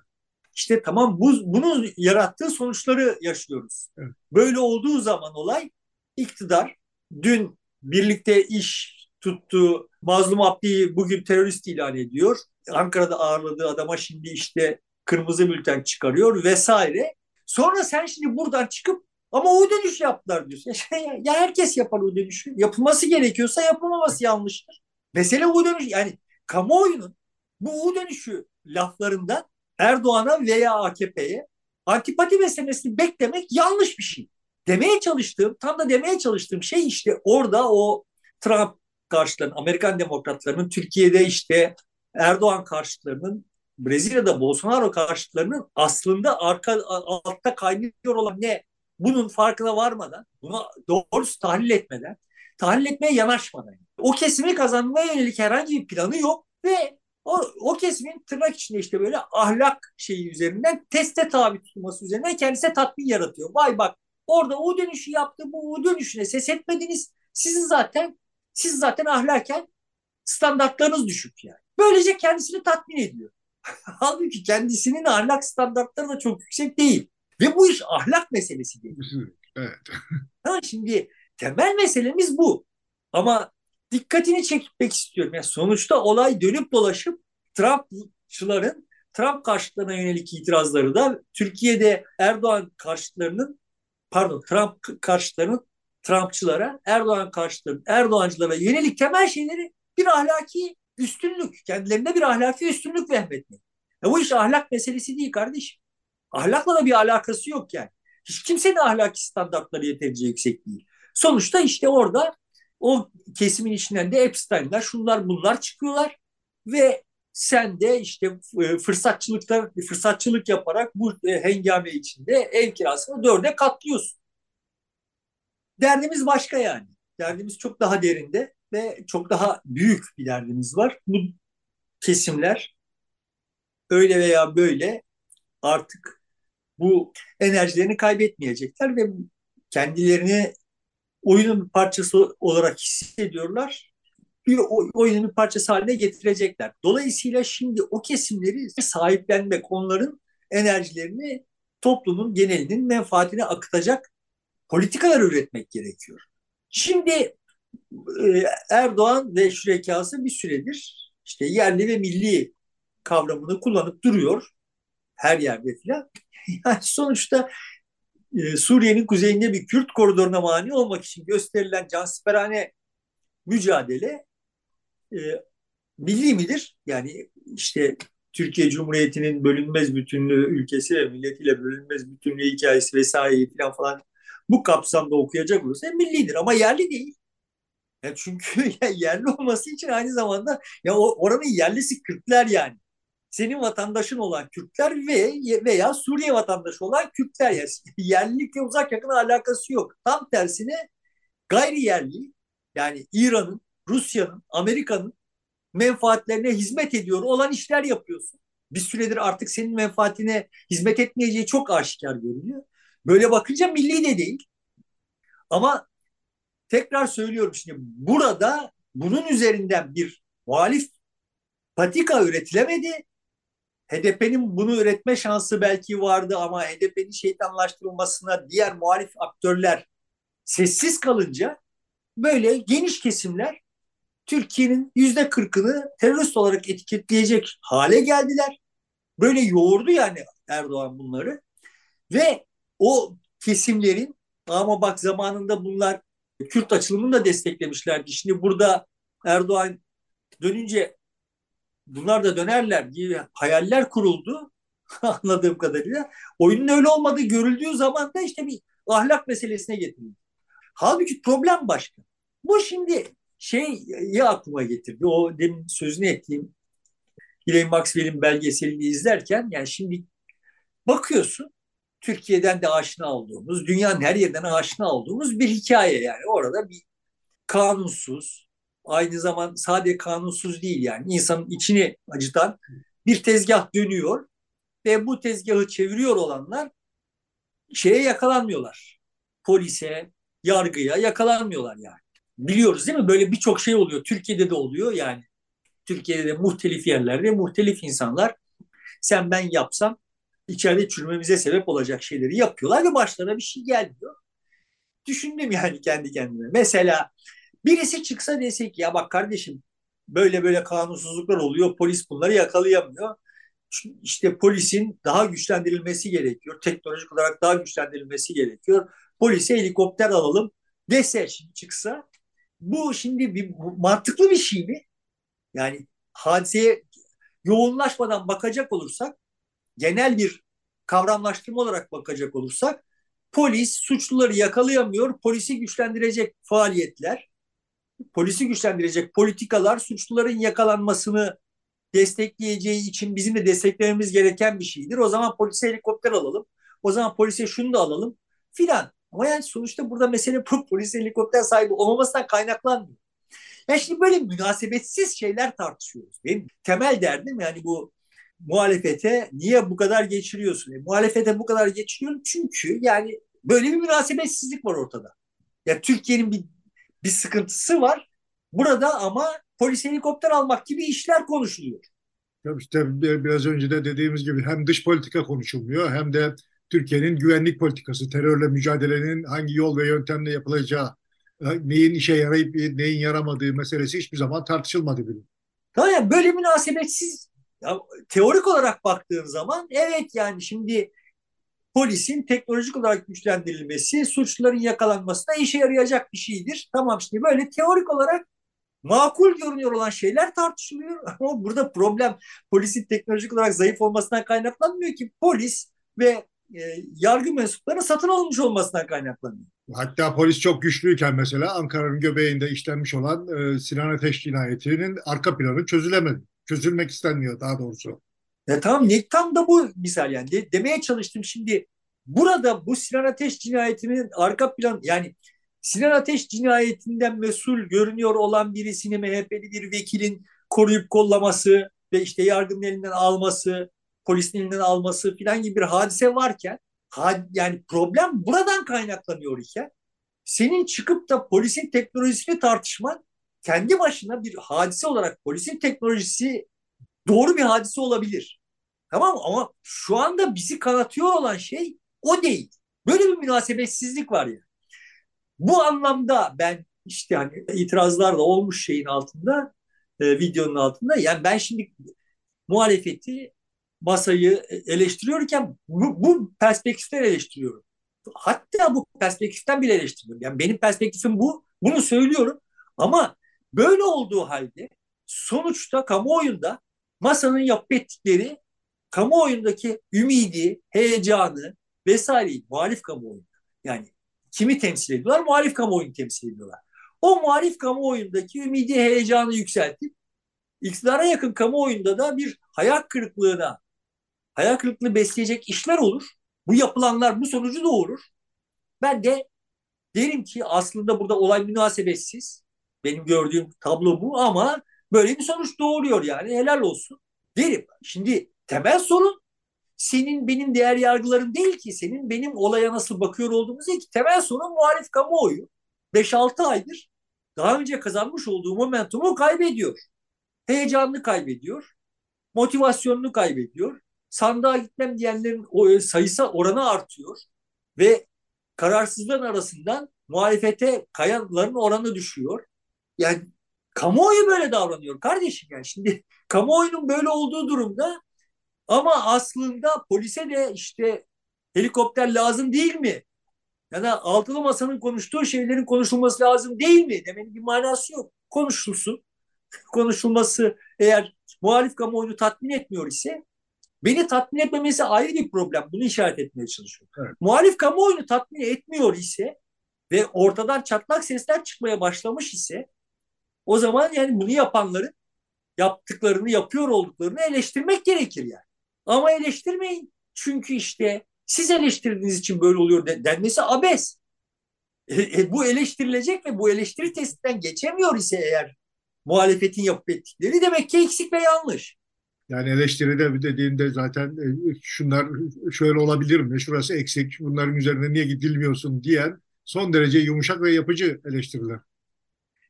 İşte tamam bu, bunun yarattığı sonuçları yaşıyoruz. Evet. Böyle olduğu zaman olay iktidar dün birlikte iş tuttuğu Mazlum Abdi'yi bugün terörist ilan ediyor. Ankara'da ağırladığı adama şimdi işte kırmızı bülten çıkarıyor vesaire. Sonra sen şimdi buradan çıkıp ama o dönüş yaptılar diyorsun. *laughs* Ya, herkes yapar o dönüşü. Yapılması gerekiyorsa yapılmaması yanlıştır. Mesele o dönüş yani kamuoyunun bu U dönüşü laflarından Erdoğan'a veya AKP'ye antipati meselesini beklemek yanlış bir şey. Demeye çalıştığım, tam da demeye çalıştığım şey işte orada o Trump karşıtlarının, Amerikan demokratlarının, Türkiye'de işte Erdoğan karşıtlarının, Brezilya'da Bolsonaro karşıtlarının aslında arka altta kaynıyor olan ne? Bunun farkına varmadan, bunu doğrusu tahlil etmeden, tahlil etmeye yanaşmadan. O kesimi kazanmaya yönelik herhangi bir planı yok ve o, o kesimin tırnak içinde işte böyle ahlak şeyi üzerinden teste tabi tutulması üzerinden kendisine tatmin yaratıyor. Vay bak orada o dönüşü yaptı, bu o dönüşüne ses etmediniz. Sizin zaten siz zaten ahlaken standartlarınız düşük yani. Böylece kendisini tatmin ediyor. *laughs* Halbuki kendisinin ahlak standartları da çok yüksek değil. Ve bu iş ahlak meselesi değil. Evet. *laughs* ha, şimdi temel meselemiz bu. Ama dikkatini çekmek istiyorum. Yani sonuçta olay dönüp dolaşıp Trumpçıların Trump karşıtlarına yönelik itirazları da Türkiye'de Erdoğan karşıtlarının pardon Trump karşıtlarının Trumpçılara, Erdoğan karşıtları, Erdoğancılara yönelik temel şeyleri bir ahlaki üstünlük, kendilerine bir ahlaki üstünlük vehmetmek. Ya bu iş ahlak meselesi değil kardeşim. Ahlakla da bir alakası yok yani. Hiç kimsenin ahlaki standartları yeterince yüksek değil. Sonuçta işte orada o kesimin içinden de Epstein'ler şunlar bunlar çıkıyorlar ve sen de işte e, fırsatçılıkta fırsatçılık yaparak bu e, hengame içinde ev kirasını dörde katlıyorsun. Derdimiz başka yani. Derdimiz çok daha derinde ve çok daha büyük bir derdimiz var. Bu kesimler öyle veya böyle artık bu enerjilerini kaybetmeyecekler ve kendilerini oyunun parçası olarak hissediyorlar. Bir oyunun bir parçası haline getirecekler. Dolayısıyla şimdi o kesimleri sahiplenmek, onların enerjilerini toplumun genelinin menfaatine akıtacak politikalar üretmek gerekiyor. Şimdi e, Erdoğan ve şürekası bir süredir işte yerli ve milli kavramını kullanıp duruyor her yerde filan. *laughs* Yani sonuçta e, Suriye'nin kuzeyinde bir Kürt koridoruna mani olmak için gösterilen cansiperane mücadele e, milli midir? Yani işte Türkiye Cumhuriyeti'nin bölünmez bütünlüğü ülkesi ve milletiyle bölünmez bütünlüğü hikayesi vesaire falan falan bu kapsamda okuyacak olursa millidir ama yerli değil. Ya çünkü *laughs* yerli olması için aynı zamanda ya oranın yerlisi Kürtler yani senin vatandaşın olan Kürtler ve veya Suriye vatandaşı olan Kürtler. Yani *laughs* yerlilikle uzak yakın alakası yok. Tam tersine gayri yerli yani İran'ın, Rusya'nın, Amerika'nın menfaatlerine hizmet ediyor olan işler yapıyorsun. Bir süredir artık senin menfaatine hizmet etmeyeceği çok aşikar görünüyor. Böyle bakınca milli de değil. Ama tekrar söylüyorum şimdi burada bunun üzerinden bir muhalif patika üretilemedi. HDP'nin bunu üretme şansı belki vardı ama HDP'nin şeytanlaştırılmasına diğer muhalif aktörler sessiz kalınca böyle geniş kesimler Türkiye'nin yüzde kırkını terörist olarak etiketleyecek hale geldiler. Böyle yoğurdu yani Erdoğan bunları. Ve o kesimlerin ama bak zamanında bunlar Kürt açılımını da desteklemişlerdi. Şimdi burada Erdoğan dönünce bunlar da dönerler gibi hayaller kuruldu *laughs* anladığım kadarıyla. Oyunun öyle olmadığı görüldüğü zaman da işte bir ahlak meselesine getirildi. Halbuki problem başka. Bu şimdi şey ya aklıma getirdi. O demin sözünü ettiğim Ghislaine Maxwell'in belgeselini izlerken yani şimdi bakıyorsun Türkiye'den de aşina olduğumuz, dünyanın her yerden aşina olduğumuz bir hikaye yani. Orada bir kanunsuz, aynı zaman sadece kanunsuz değil yani insanın içini acıtan bir tezgah dönüyor ve bu tezgahı çeviriyor olanlar şeye yakalanmıyorlar. Polise, yargıya yakalanmıyorlar yani. Biliyoruz değil mi? Böyle birçok şey oluyor. Türkiye'de de oluyor yani. Türkiye'de de muhtelif yerlerde muhtelif insanlar sen ben yapsam içeride çürümemize sebep olacak şeyleri yapıyorlar ve başlarına bir şey gelmiyor. Düşündüm yani kendi kendime. Mesela Birisi çıksa desek ya bak kardeşim böyle böyle kanunsuzluklar oluyor. Polis bunları yakalayamıyor. İşte polisin daha güçlendirilmesi gerekiyor. Teknolojik olarak daha güçlendirilmesi gerekiyor. Polise helikopter alalım dese şimdi çıksa bu şimdi bir mantıklı bir şey mi? Yani hadiseye yoğunlaşmadan bakacak olursak genel bir kavramlaştırma olarak bakacak olursak polis suçluları yakalayamıyor. Polisi güçlendirecek faaliyetler polisi güçlendirecek politikalar suçluların yakalanmasını destekleyeceği için bizim de desteklememiz gereken bir şeydir. O zaman polise helikopter alalım. O zaman polise şunu da alalım filan. Ama yani sonuçta burada mesele polis helikopter sahibi olmamasından kaynaklanmıyor. Yani şimdi böyle münasebetsiz şeyler tartışıyoruz. Benim temel derdim yani bu muhalefete niye bu kadar geçiriyorsun? E, muhalefete bu kadar geçiriyorum çünkü yani böyle bir münasebetsizlik var ortada. Ya Türkiye'nin bir bir sıkıntısı var. Burada ama polis helikopter almak gibi işler konuşuluyor. Tabii işte biraz önce de dediğimiz gibi hem dış politika konuşulmuyor hem de Türkiye'nin güvenlik politikası, terörle mücadelenin hangi yol ve yöntemle yapılacağı, e, neyin işe yarayıp neyin yaramadığı meselesi hiçbir zaman tartışılmadı bile. Yani böyle münasebetsiz ya, teorik olarak baktığın zaman evet yani şimdi polisin teknolojik olarak güçlendirilmesi suçluların yakalanmasına işe yarayacak bir şeydir. Tamam şimdi böyle teorik olarak makul görünüyor olan şeyler tartışılıyor. *laughs* Ama burada problem polisin teknolojik olarak zayıf olmasından kaynaklanmıyor ki polis ve e, yargı mensupları satın alınmış olmasından kaynaklanıyor. Hatta polis çok güçlüyken mesela Ankara'nın göbeğinde işlenmiş olan e, Sinan Ateş cinayetinin arka planı çözülemedi. Çözülmek istenmiyor daha doğrusu. Ya tamam ne tam da bu misal yani de, demeye çalıştım şimdi burada bu Sinan Ateş cinayetinin arka plan yani Sinan Ateş cinayetinden mesul görünüyor olan birisini MHP'li bir vekilin koruyup kollaması ve işte yargının elinden alması, polisin elinden alması filan gibi bir hadise varken yani problem buradan kaynaklanıyor iken senin çıkıp da polisin teknolojisini tartışman kendi başına bir hadise olarak polisin teknolojisi doğru bir hadise olabilir. Tamam mı? Ama şu anda bizi kanatıyor olan şey o değil. Böyle bir münasebetsizlik var ya. Bu anlamda ben işte hani itirazlar da olmuş şeyin altında, e, videonun altında. Yani ben şimdi muhalefeti masayı eleştiriyorken bu, bu perspektiften eleştiriyorum. Hatta bu perspektiften bile eleştiriyorum. Yani benim perspektifim bu. Bunu söylüyorum. Ama böyle olduğu halde sonuçta kamuoyunda masanın yapıp ettikleri kamuoyundaki ümidi, heyecanı vesaire muhalif kamuoyunda. Yani kimi temsil ediyorlar? Muhalif kamuoyunu temsil ediyorlar. O muhalif kamuoyundaki ümidi, heyecanı yükseltip iktidara yakın kamuoyunda da bir hayal kırıklığına, hayal kırıklığı besleyecek işler olur. Bu yapılanlar bu sonucu doğurur. Ben de derim ki aslında burada olay münasebetsiz. Benim gördüğüm tablo bu ama böyle bir sonuç doğuruyor yani helal olsun derim. Şimdi temel sorun senin benim değer yargılarım değil ki senin benim olaya nasıl bakıyor olduğumuz değil ki temel sorun muhalif kamuoyu 5-6 aydır daha önce kazanmış olduğu momentumu kaybediyor. Heyecanını kaybediyor. Motivasyonunu kaybediyor. Sandığa gitmem diyenlerin o sayısı oranı artıyor ve kararsızlığın arasından muhalefete kayanların oranı düşüyor. Yani kamuoyu böyle davranıyor kardeşim yani şimdi *laughs* kamuoyunun böyle olduğu durumda ama aslında polise de işte helikopter lazım değil mi? Yani altılı masanın konuştuğu şeylerin konuşulması lazım değil mi? Demenin bir manası yok. Konuşulsun. *laughs* Konuşulması eğer muhalif kamuoyunu tatmin etmiyor ise beni tatmin etmemesi ayrı bir problem. Bunu işaret etmeye çalışıyorum. Evet. Muhalif kamuoyunu tatmin etmiyor ise ve ortadan çatlak sesler çıkmaya başlamış ise o zaman yani bunu yapanların yaptıklarını yapıyor olduklarını eleştirmek gerekir yani. Ama eleştirmeyin. Çünkü işte siz eleştirdiğiniz için böyle oluyor denmesi abes. E, e, bu eleştirilecek ve bu eleştiri testinden geçemiyor ise eğer muhalefetin yapıp ettikleri demek ki eksik ve yanlış. Yani eleştiride dediğinde zaten e, şunlar şöyle olabilir mi, şurası eksik, bunların üzerine niye gidilmiyorsun diyen son derece yumuşak ve yapıcı eleştiriler.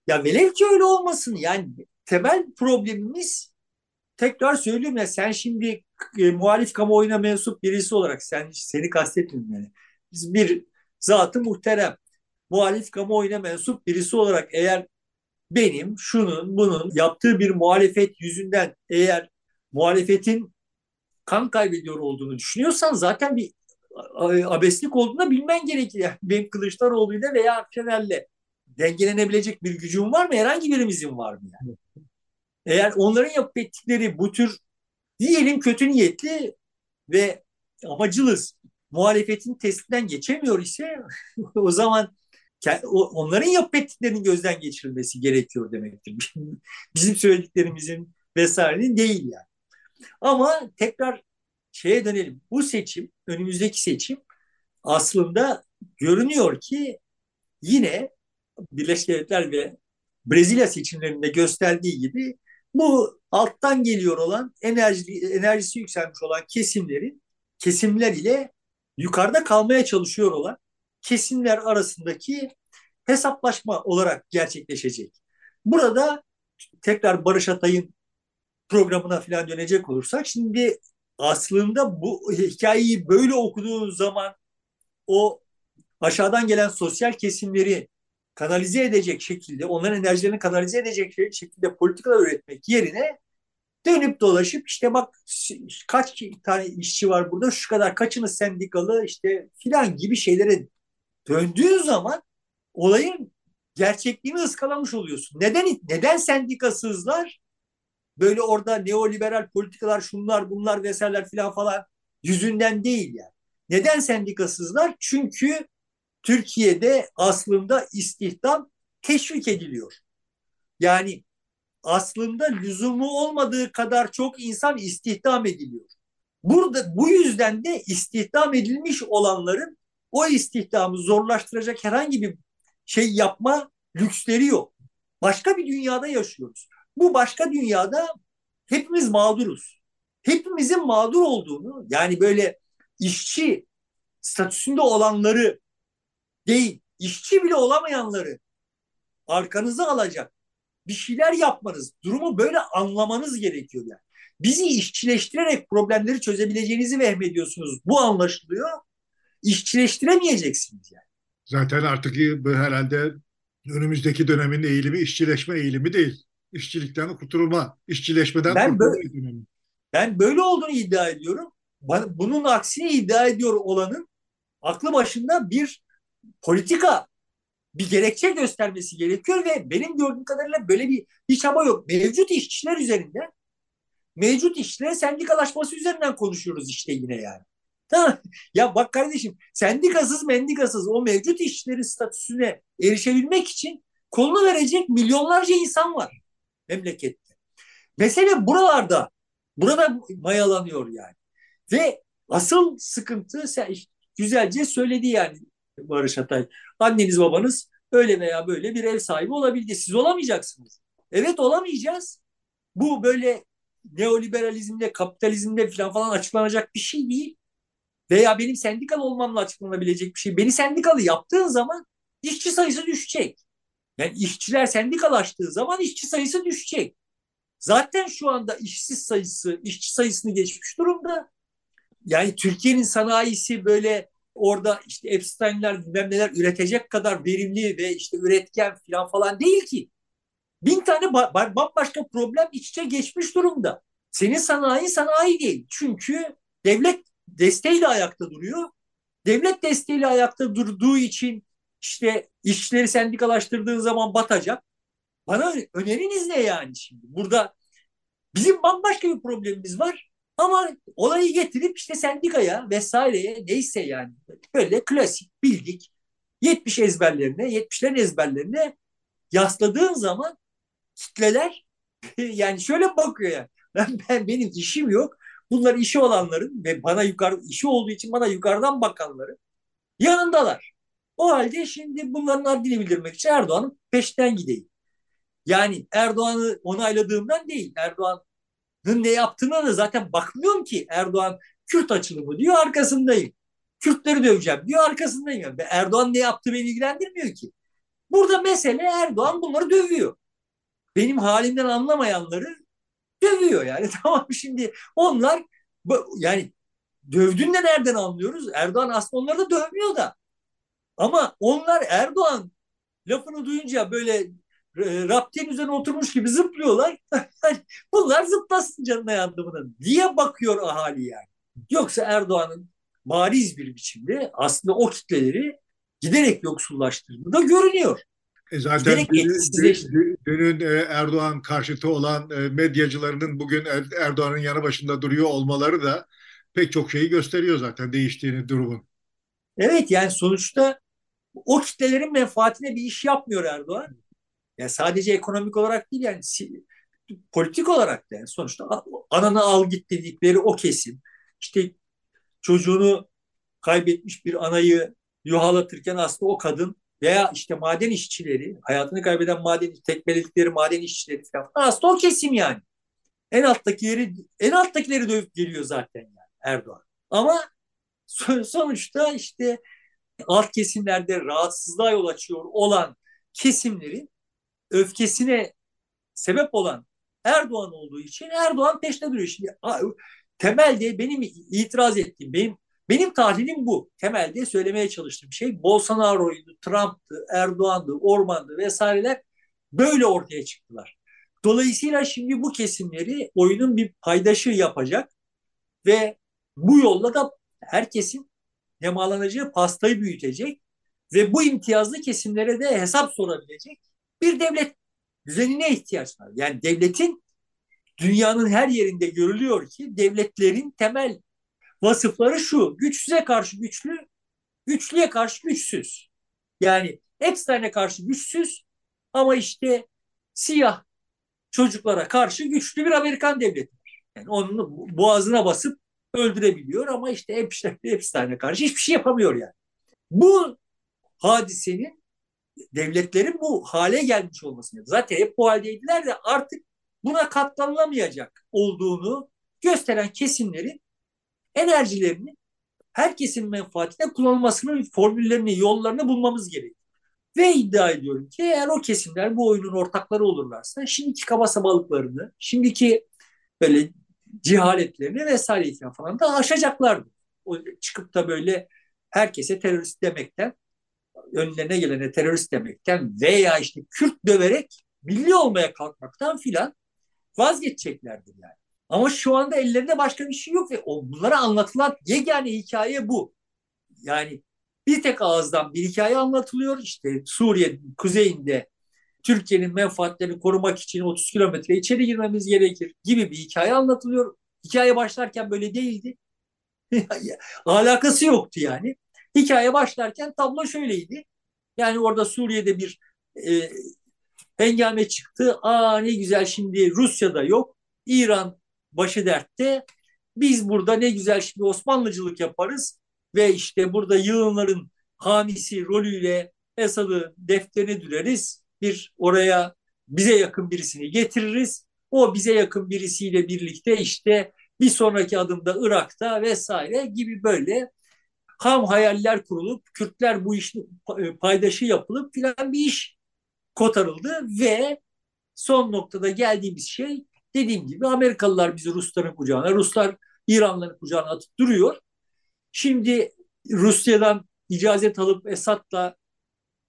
Ya velev ki öyle olmasın yani temel problemimiz tekrar söylüyorum ya sen şimdi e, muhalif kamuoyuna mensup birisi olarak sen seni kastetmiyorum yani. Biz bir zatı muhterem muhalif kamuoyuna mensup birisi olarak eğer benim şunun bunun yaptığı bir muhalefet yüzünden eğer muhalefetin kan kaybediyor olduğunu düşünüyorsan zaten bir abeslik olduğunu bilmen gerekir. Yani *laughs* benim Kılıçdaroğlu'yla veya Fener'le dengelenebilecek bir gücüm var mı? Herhangi birimizin var mı yani? Eğer onların yapıp ettikleri bu tür diyelim kötü niyetli ve amacılız muhalefetin testinden geçemiyor ise *laughs* o zaman onların yapıp ettiklerinin gözden geçirilmesi gerekiyor demektir. *laughs* Bizim söylediklerimizin vesairenin değil yani. Ama tekrar şeye dönelim. Bu seçim, önümüzdeki seçim aslında görünüyor ki yine Birleşik Devletler ve Brezilya seçimlerinde gösterdiği gibi bu alttan geliyor olan enerji, enerjisi yükselmiş olan kesimlerin kesimler ile yukarıda kalmaya çalışıyor olan kesimler arasındaki hesaplaşma olarak gerçekleşecek. Burada tekrar Barış Atay'ın programına falan dönecek olursak şimdi aslında bu hikayeyi böyle okuduğun zaman o aşağıdan gelen sosyal kesimleri kanalize edecek şekilde, onların enerjilerini kanalize edecek şekilde politikalar üretmek yerine dönüp dolaşıp işte bak kaç tane işçi var burada, şu kadar kaçınız sendikalı işte filan gibi şeylere döndüğün zaman olayın gerçekliğini ıskalamış oluyorsun. Neden neden sendikasızlar? Böyle orada neoliberal politikalar şunlar bunlar vesaireler filan falan yüzünden değil yani. Neden sendikasızlar? Çünkü Türkiye'de aslında istihdam teşvik ediliyor. Yani aslında lüzumu olmadığı kadar çok insan istihdam ediliyor. Burada bu yüzden de istihdam edilmiş olanların o istihdamı zorlaştıracak herhangi bir şey yapma lüksleri yok. Başka bir dünyada yaşıyoruz. Bu başka dünyada hepimiz mağduruz. Hepimizin mağdur olduğunu yani böyle işçi statüsünde olanları değil işçi bile olamayanları arkanıza alacak bir şeyler yapmanız, durumu böyle anlamanız gerekiyor yani. Bizi işçileştirerek problemleri çözebileceğinizi vehmediyorsunuz. Bu anlaşılıyor. İşçileştiremeyeceksiniz yani. Zaten artık herhalde önümüzdeki dönemin eğilimi işçileşme eğilimi değil. İşçilikten kurtulma, işçileşmeden ben kurtulma böyle. Ben böyle olduğunu iddia ediyorum. Bunun aksine iddia ediyor olanın aklı başında bir politika bir gerekçe göstermesi gerekiyor ve benim gördüğüm kadarıyla böyle bir bir çaba yok. Mevcut işçiler üzerinde mevcut işçilerin sendikalaşması üzerinden konuşuyoruz işte yine yani. Tamam. Ya bak kardeşim sendikasız mendikasız o mevcut işçilerin statüsüne erişebilmek için kolunu verecek milyonlarca insan var memlekette. Mesele buralarda. Burada mayalanıyor yani. Ve asıl sıkıntı sen güzelce söyledi yani Barış Atay. Anneniz babanız öyle veya böyle bir ev sahibi olabildi. Siz olamayacaksınız. Evet olamayacağız. Bu böyle neoliberalizmle, kapitalizmle falan falan açıklanacak bir şey değil. Veya benim sendikal olmamla açıklanabilecek bir şey. Beni sendikalı yaptığın zaman işçi sayısı düşecek. Yani işçiler sendikalaştığı zaman işçi sayısı düşecek. Zaten şu anda işsiz sayısı, işçi sayısını geçmiş durumda. Yani Türkiye'nin sanayisi böyle orada işte Epstein'ler bilmem neler üretecek kadar verimli ve işte üretken falan falan değil ki. Bin tane bambaşka problem iç içe geçmiş durumda. Senin sanayi sanayi değil. Çünkü devlet desteğiyle ayakta duruyor. Devlet desteğiyle ayakta durduğu için işte işçileri sendikalaştırdığın zaman batacak. Bana öneriniz ne yani şimdi? Burada bizim bambaşka bir problemimiz var. Ama olayı getirip işte sendikaya vesaireye neyse yani böyle klasik bildik 70 ezberlerine 70'lerin ezberlerine yasladığın zaman kitleler *laughs* yani şöyle bakıyor yani ben, ben benim işim yok bunlar işi olanların ve bana yukarı işi olduğu için bana yukarıdan bakanların yanındalar. O halde şimdi bunların haddini bildirmek için Erdoğan'ın peşten gideyim. Yani Erdoğan'ı onayladığımdan değil. Erdoğan ne yaptığına da zaten bakmıyorum ki Erdoğan Kürt açılımı diyor arkasındayım. Kürtleri döveceğim diyor arkasındayım. Yani Erdoğan ne yaptı beni ilgilendirmiyor ki. Burada mesele Erdoğan bunları dövüyor. Benim halimden anlamayanları dövüyor yani. *laughs* Tamam şimdi onlar yani dövdüğünde nereden anlıyoruz? Erdoğan aslında onları da dövmüyor da. Ama onlar Erdoğan lafını duyunca böyle e, raptiyenin üzerine oturmuş gibi zıplıyorlar. *laughs* Bunlar zıplasın canına yandımının diye bakıyor ahali yani. Yoksa Erdoğan'ın bariz bir biçimde aslında o kitleleri giderek yoksullaştırdığı da görünüyor. E zaten dünün e, Erdoğan karşıtı olan e, medyacılarının bugün er, Erdoğan'ın yanı başında duruyor olmaları da pek çok şeyi gösteriyor zaten değiştiğini durumun. Evet yani sonuçta o kitlelerin menfaatine bir iş yapmıyor Erdoğan. Yani sadece ekonomik olarak değil yani politik olarak da yani sonuçta ananı al git dedikleri o kesim. İşte çocuğunu kaybetmiş bir anayı yuhalatırken aslında o kadın veya işte maden işçileri, hayatını kaybeden maden tekmeledikleri maden işçileri falan aslında o kesim yani. En alttakileri en alttakileri dövüp geliyor zaten yani Erdoğan. Ama sonuçta işte alt kesimlerde rahatsızlığa yol açıyor olan kesimlerin öfkesine sebep olan Erdoğan olduğu için Erdoğan peşte duruyor. Şimdi temelde benim itiraz ettiğim, benim benim tahlilim bu. Temelde söylemeye çalıştığım şey Bolsonaro'ydu, Trump'tı, Erdoğan'dı, Orman'dı vesaireler böyle ortaya çıktılar. Dolayısıyla şimdi bu kesimleri oyunun bir paydaşı yapacak ve bu yolla da herkesin nemalanacağı pastayı büyütecek ve bu imtiyazlı kesimlere de hesap sorabilecek bir devlet düzenine ihtiyaç var. Yani devletin dünyanın her yerinde görülüyor ki devletlerin temel vasıfları şu. Güçsüze karşı güçlü, güçlüye karşı güçsüz. Yani Epstein'e karşı güçsüz ama işte siyah çocuklara karşı güçlü bir Amerikan devleti. Yani onun boğazına basıp öldürebiliyor ama işte Epstein, Epstein'e karşı hiçbir şey yapamıyor yani. Bu hadisenin devletlerin bu hale gelmiş olmasını zaten hep bu haldeydiler de artık buna katlanılamayacak olduğunu gösteren kesimlerin enerjilerini herkesin menfaatine kullanılmasının formüllerini, yollarını bulmamız gerekiyor. Ve iddia ediyorum ki eğer o kesimler bu oyunun ortakları olurlarsa şimdiki kaba sabalıklarını, şimdiki böyle cihaletlerini vesaire falan da aşacaklardı. O çıkıp da böyle herkese terörist demekten, önlerine gelene terörist demekten veya işte Kürt döverek milli olmaya kalkmaktan filan vazgeçeceklerdir yani. Ama şu anda ellerinde başka bir şey yok ve bunlara anlatılan yegane hikaye bu. Yani bir tek ağızdan bir hikaye anlatılıyor. İşte Suriye kuzeyinde Türkiye'nin menfaatlerini korumak için 30 kilometre içeri girmemiz gerekir gibi bir hikaye anlatılıyor. Hikaye başlarken böyle değildi. *laughs* Alakası yoktu yani. Hikaye başlarken tablo şöyleydi. Yani orada Suriye'de bir e, hengame çıktı. Aa ne güzel şimdi Rusya'da yok. İran başı dertte. Biz burada ne güzel şimdi Osmanlıcılık yaparız ve işte burada yığınların hamisi rolüyle Esad'ı defterine düreriz. Bir oraya bize yakın birisini getiririz. O bize yakın birisiyle birlikte işte bir sonraki adımda Irak'ta vesaire gibi böyle ham hayaller kurulup Kürtler bu işin paydaşı yapılıp filan bir iş kotarıldı ve son noktada geldiğimiz şey dediğim gibi Amerikalılar bizi Rusların kucağına, Ruslar İranların kucağına atıp duruyor. Şimdi Rusya'dan icazet alıp Esad'la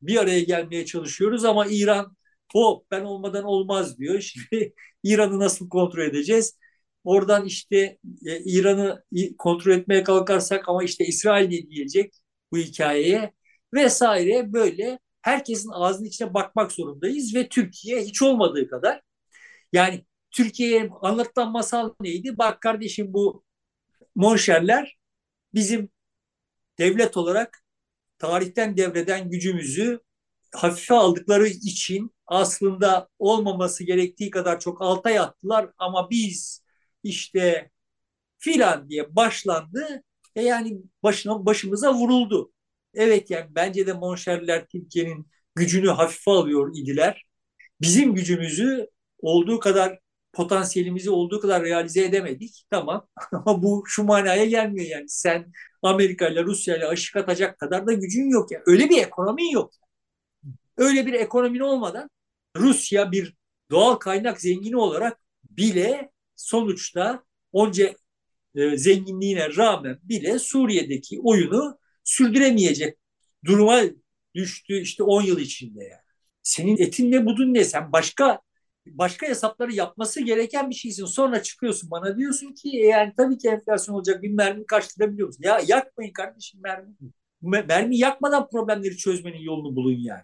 bir araya gelmeye çalışıyoruz ama İran hop ben olmadan olmaz diyor. *laughs* Şimdi İran'ı nasıl kontrol edeceğiz? Oradan işte e, İran'ı kontrol etmeye kalkarsak ama işte İsrail ne diyecek bu hikayeye vesaire böyle herkesin ağzının içine bakmak zorundayız ve Türkiye hiç olmadığı kadar yani Türkiye'ye anlatılan masal neydi? Bak kardeşim bu monşerler bizim devlet olarak tarihten devreden gücümüzü hafife aldıkları için aslında olmaması gerektiği kadar çok alta yattılar ama biz işte filan diye başlandı e yani başına başımıza vuruldu. Evet yani bence de monşerler Türkiye'nin gücünü hafife alıyor idiler. Bizim gücümüzü olduğu kadar potansiyelimizi olduğu kadar realize edemedik. Tamam *laughs* ama bu şu manaya gelmiyor yani. Sen Amerika ile Rusya ile aşık atacak kadar da gücün yok. Yani. Öyle bir ekonomin yok. Öyle bir ekonomin olmadan Rusya bir doğal kaynak zengini olarak bile sonuçta onca e, zenginliğine rağmen bile Suriye'deki oyunu sürdüremeyecek duruma düştü işte 10 yıl içinde yani. Senin etin ne budun ne sen başka başka hesapları yapması gereken bir şeysin. Sonra çıkıyorsun bana diyorsun ki e, yani tabii ki enflasyon olacak bir mermi karşılayabiliyor musun? Ya yakmayın kardeşim mermi. Mermi yakmadan problemleri çözmenin yolunu bulun yani.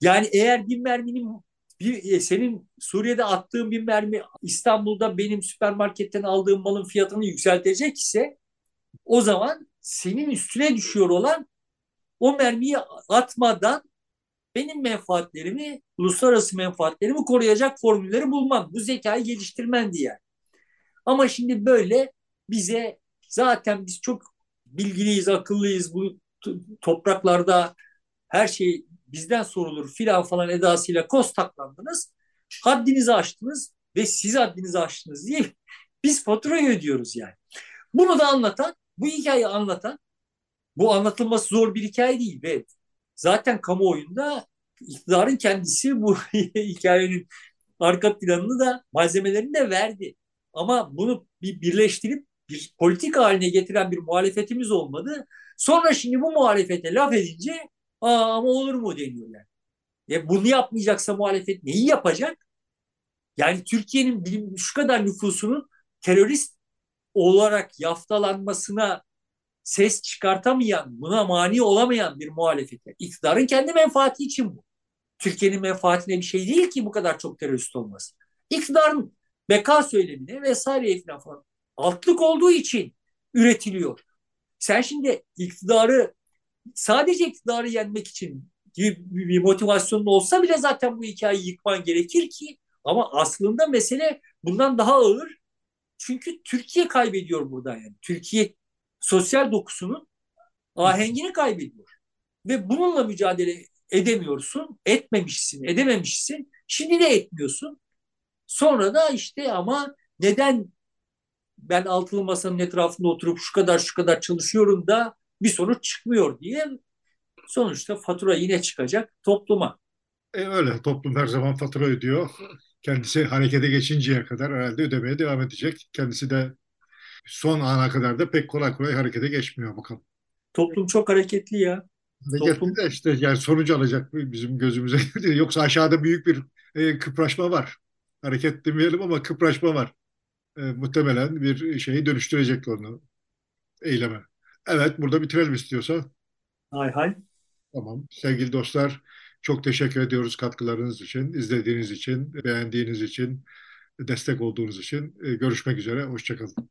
Yani eğer bir merminin bir, e, senin Suriye'de attığın bir mermi İstanbul'da benim süpermarketten aldığım malın fiyatını yükseltecek ise o zaman senin üstüne düşüyor olan o mermiyi atmadan benim menfaatlerimi, uluslararası menfaatlerimi koruyacak formülleri bulmam. Bu zekayı geliştirmen diye. Ama şimdi böyle bize zaten biz çok bilgiliyiz, akıllıyız. Bu topraklarda her şey bizden sorulur filan falan edasıyla koz taklandınız. Haddinizi aştınız ve siz haddinizi aştınız diye *laughs* biz faturayı ödüyoruz yani. Bunu da anlatan, bu hikayeyi anlatan, bu anlatılması zor bir hikaye değil ve zaten kamuoyunda iktidarın kendisi bu *laughs* hikayenin arka planını da malzemelerini de verdi. Ama bunu bir birleştirip bir politik haline getiren bir muhalefetimiz olmadı. Sonra şimdi bu muhalefete laf edince Aa, ama olur mu deniyor yani. E bunu yapmayacaksa muhalefet neyi yapacak? Yani Türkiye'nin şu kadar nüfusunun terörist olarak yaftalanmasına ses çıkartamayan, buna mani olamayan bir muhalefet. İktidarın kendi menfaati için bu. Türkiye'nin menfaatine bir şey değil ki bu kadar çok terörist olması. İktidarın beka söylemine vesaire falan altlık olduğu için üretiliyor. Sen şimdi iktidarı sadece iktidarı yenmek için gibi bir motivasyonun olsa bile zaten bu hikayeyi yıkman gerekir ki ama aslında mesele bundan daha ağır. Çünkü Türkiye kaybediyor buradan yani. Türkiye sosyal dokusunun ahengini kaybediyor. Ve bununla mücadele edemiyorsun, etmemişsin, edememişsin. Şimdi de etmiyorsun. Sonra da işte ama neden ben altılı masanın etrafında oturup şu kadar şu kadar çalışıyorum da bir sonuç çıkmıyor diye Sonuçta fatura yine çıkacak topluma. E öyle toplum her zaman fatura ödüyor. Kendisi harekete geçinceye kadar herhalde ödemeye devam edecek. Kendisi de son ana kadar da pek kolay kolay harekete geçmiyor bakalım. Toplum çok hareketli ya. Hareketli Toplum de işte yani sonucu alacak bizim gözümüze. *laughs* Yoksa aşağıda büyük bir e, kıpraşma var. Hareket demeyelim ama kıpraşma var. E, muhtemelen bir şeyi dönüştürecek onu eyleme. Evet burada bitirelim istiyorsa. hay hay. Tamam. Sevgili dostlar çok teşekkür ediyoruz katkılarınız için, izlediğiniz için, beğendiğiniz için, destek olduğunuz için. E, görüşmek üzere. Hoşçakalın.